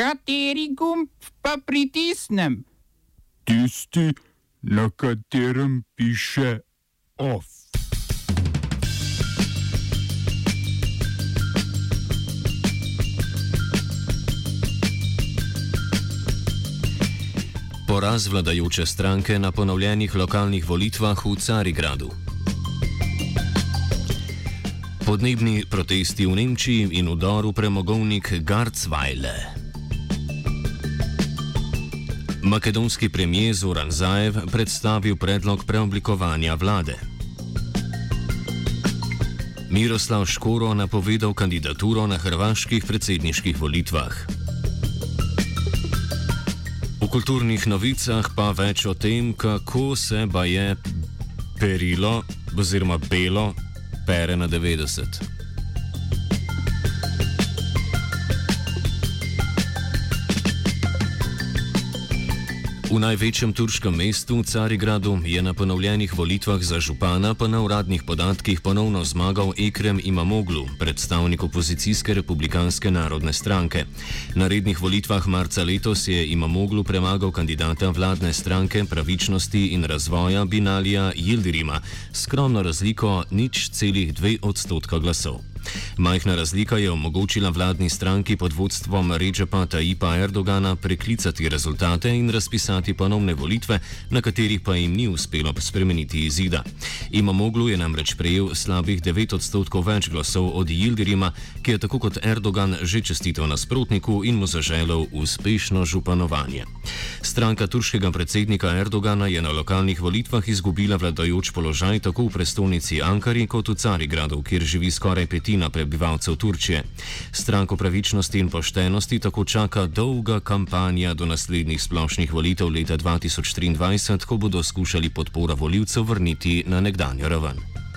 Kateri gumb pa pritisnem? Tisti, na katerem piše OF. Poraz vladajoče stranke na ponovljenih lokalnih volitvah v Carigradu. Podnebni protesti v Nemčiji in udor v premogovnik Garzweile. Makedonski premijer Zoran Zaev predstavil predlog preoblikovanja vlade. Miroslav Škoro napovedal kandidaturo na hrvaških predsedniških volitvah. V kulturnih novicah pa več o tem, kako se ba je perilo oziroma belo pere na 90. V največjem turškem mestu, Carigradu, je na ponovljenih volitvah za župana pa na uradnih podatkih ponovno zmagal Ekrem Imamoglu, predstavnik opozicijske republikanske narodne stranke. Na rednih volitvah marca letos je Imamoglu premagal kandidata vladne stranke pravičnosti in razvoja Binalija Jildirima, skromno razliko nič celih dve odstotka glasov. Majhna razlika je omogočila vladni stranki pod vodstvom Ređepa Taipa Erdogana preklicati rezultate in razpisati ponovne volitve, na katerih pa jim ni uspelo spremeniti izida. Imamoglu je namreč prejel slabih 9 odstotkov več glasov od Jildirima, ki je tako kot Erdogan že čestitev nasprotniku in mu zaželel uspešno županovanje. Stranka turškega predsednika Erdogana je na lokalnih volitvah izgubila vladajoč položaj tako v prestolnici Ankari kot v Carigradu, kjer živi skoraj petina prebivalcev Turčije. Stranko pravičnosti in poštenosti tako čaka dolga kampanja do naslednjih splošnih volitev leta 2023, ko bodo skušali podporo voljivcev vrniti na nekdanjo raven.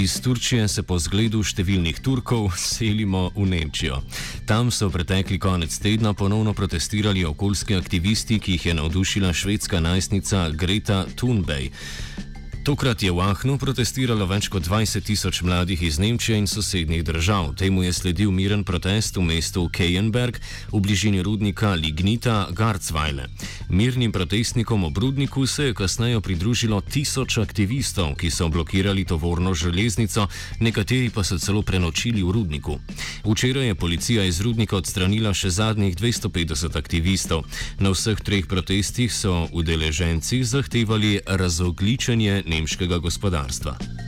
Iz Turčije se po zgledu številnih Turkov selimo v Nemčijo. Tam so pretekli konec tedna ponovno protestirali okoljski aktivisti, ki jih je navdušila švedska najstnica Greta Thunberg. Tokrat je v Ahnu protestiralo več kot 20 tisoč mladih iz Nemčije in sosednjih držav. Temu je sledil miren protest v mestu Kejenberg v bližini rudnika Lignita Garzweile. Mirnim protestnikom ob rudniku se je kasneje pridružilo tisoč aktivistov, ki so blokirali tovorno železnico, nekateri pa so celo prenočili v rudniku. Včeraj je policija iz rudnika odstranila še zadnjih 250 aktivistov. Na vseh treh protestih so udeleženci zahtevali razogličenje nemškega gospodarstva.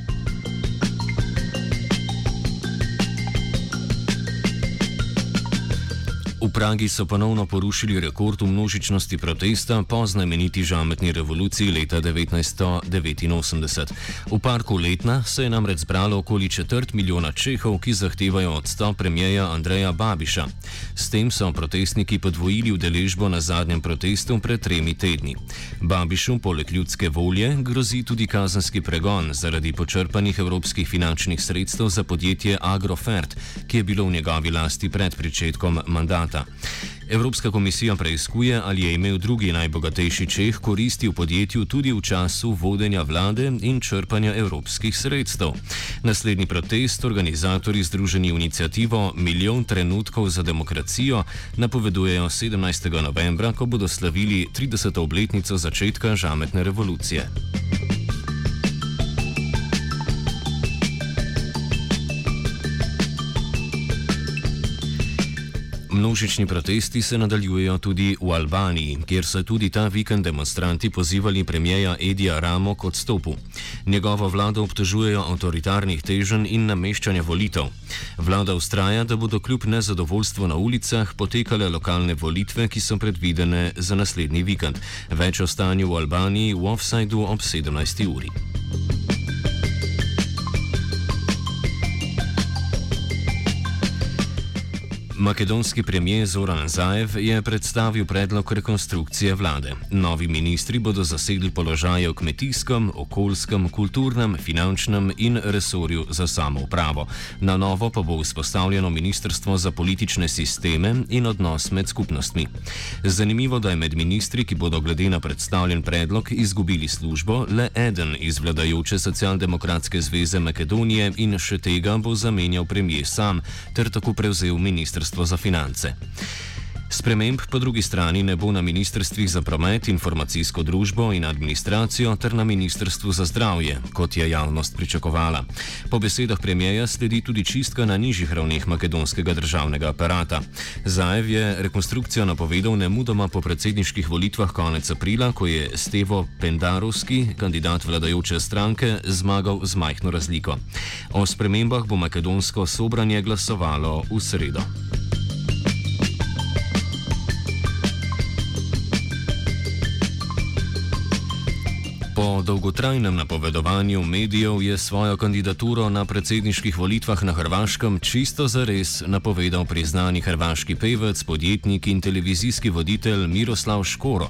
Pragi so ponovno porušili rekord v množičnosti protesta po znameniti žametni revoluciji leta 1989. V parku Letna se je namreč zbralo okoli četrt milijona Čehov, ki zahtevajo odstop premijeja Andreja Babiša. S tem so protestniki podvojili udeležbo na zadnjem protestu pred tremi tedni. Babišu poleg ljudske volje grozi tudi kazenski pregon zaradi počrpanih evropskih finančnih sredstev za podjetje Agrofert, ki je bilo v njegovi lasti pred pričetkom mandata. Evropska komisija preizkuje, ali je imel drugi najbogatejši Čeh koristi v podjetju tudi v času vodenja vlade in črpanja evropskih sredstev. Naslednji protest organizatorji Združeni inicijativo Milijon trenutkov za demokracijo napovedujejo 17. novembra, ko bodo slavili 30. obletnico začetka žametne revolucije. Množični protesti se nadaljujejo tudi v Albaniji, kjer so tudi ta vikend demonstranti pozivali premijeja Edija Ramo k odstopu. Njegovo vlado obtožujejo avtoritarnih teženj in nameščanja volitev. Vlada ustraja, da bodo kljub nezadovoljstvu na ulicah potekale lokalne volitve, ki so predvidene za naslednji vikend. Več o stanju v Albaniji v offsajdu ob 17. uri. Makedonski premijer Zoran Zaev je predstavil predlog rekonstrukcije vlade. Novi ministri bodo zasedli položaje v kmetijskem, okoljskem, kulturnem, finančnem in resorju za samoupravo. Na novo pa bo vzpostavljeno ministrstvo za politične sisteme in odnos med skupnostmi. Zanimivo, da je med ministri, ki bodo glede na predstavljen predlog izgubili službo, le eden iz vladajoče socialdemokratske zveze Makedonije in še tega bo zamenjal premijer sam ter tako prevzel Ministrstvo za finance. Sprememb po drugi strani ne bo na ministrstvih za promet, informacijsko družbo in administracijo ter na ministrstvu za zdravje, kot je javnost pričakovala. Po besedah premijeja sledi tudi čistka na nižjih ravneh makedonskega državnega aparata. Zaev je rekonstrukcijo napovedal nemudoma po predsedniških volitvah konec aprila, ko je Stevo Pendarovski, kandidat vladajoče stranke, zmagal z majhno razliko. O spremembah bo makedonsko sobranje glasovalo v sredo. Po dolgotrajnem napovedovanju medijev je svojo kandidaturo na predsedniških volitvah na Hrvaškem čisto zares napovedal priznani hrvaški pevec, podjetnik in televizijski voditelj Miroslav Škoro.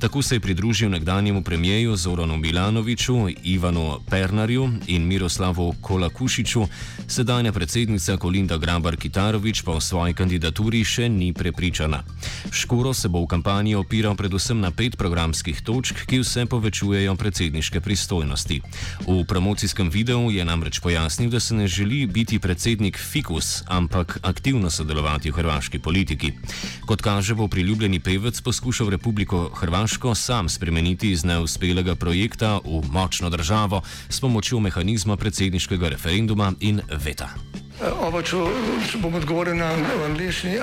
Tako se je pridružil nekdanjemu premijeju Zoranu Milanoviču, Ivanu Pernarju in Miroslavu Kolakušiču, sedanja predsednica Kolinda Grabar Kitarovič pa v svoji kandidaturi še ni prepričana. Škoro se bo v kampanji opiral predvsem na pet programskih točk, ki vse povečujejo predsedniške pristojnosti. V promocijskem videu je namreč pojasnil, da se ne želi biti predsednik fikus, ampak aktivno sodelovati v hrvaški politiki. Kot kaže, bo priljubljeni pevec poskušal Republiko Hrvaško sam spremeniti iz neuspelega projekta v močno državo s pomočjo mehanizma predsedniškega referenduma in veta. Ovo ću, bom odgovoril na angliški.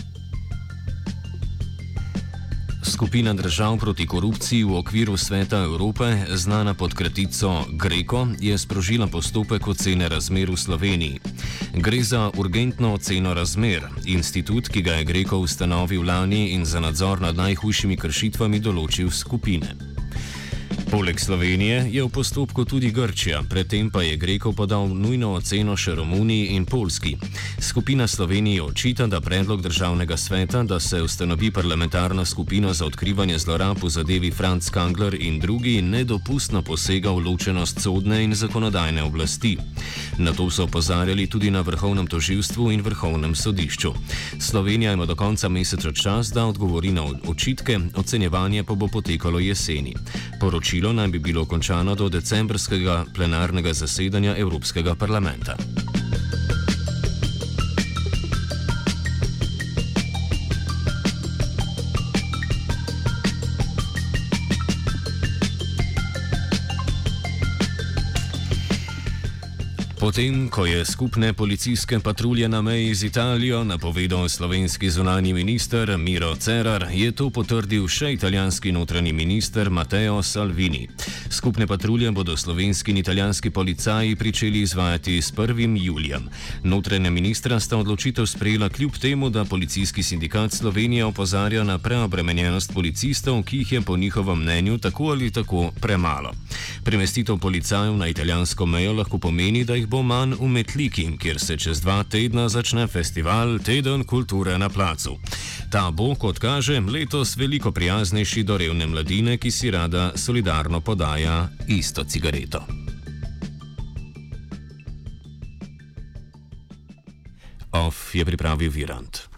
Skupina držav proti korupciji v okviru Sveta Evrope, znana pod kratico Greko, je sprožila postopek ocene razmer v Sloveniji. Gre za urgentno oceno razmer, institut, ki ga je Greko ustanovil lani in za nadzor nad najhujšimi kršitvami določil skupine. Poleg Slovenije je v postopku tudi Grčija, predtem pa je Greko podal nujno oceno še Romuniji in Polski. Skupina Slovenije očita, da predlog državnega sveta, da se ustanovi parlamentarna skupina za odkrivanje zlorab v zadevi Franz Kangler in drugi, nedopustno posega v ločenost sodne in zakonodajne oblasti. Na to so opozarjali tudi na vrhovnem toživstvu in vrhovnem sodišču. Slovenija ima do konca meseca čas, da odgovori na očitke, ocenjevanje pa bo potekalo jeseni. Poročilo naj bi bilo končano do decembrskega plenarnega zasedanja Evropskega parlamenta. Potem, ko je skupne policijske patrulje na meji z Italijo napovedal slovenski zunani minister Miro Cerar, je to potrdil še italijanski notranji minister Matteo Salvini. Skupne patrulje bodo slovenski in italijanski policaji pričeli izvajati s 1. julijem. Notranja ministra sta odločitev sprejela kljub temu, da policijski sindikat Slovenije opozarja na preobremenjenost policistov, ki jih je po njihovem mnenju tako ali tako premalo. Premestitev policajev na italijansko mejo lahko pomeni, da jih bo manj v Metliki, kjer se čez dva tedna začne festival Teden kulture na placu. Ta bo, kot kaže, letos veliko prijaznejši do revne mladine, ki si rada solidarno podaja isto cigareto. Off je pripravil Virant.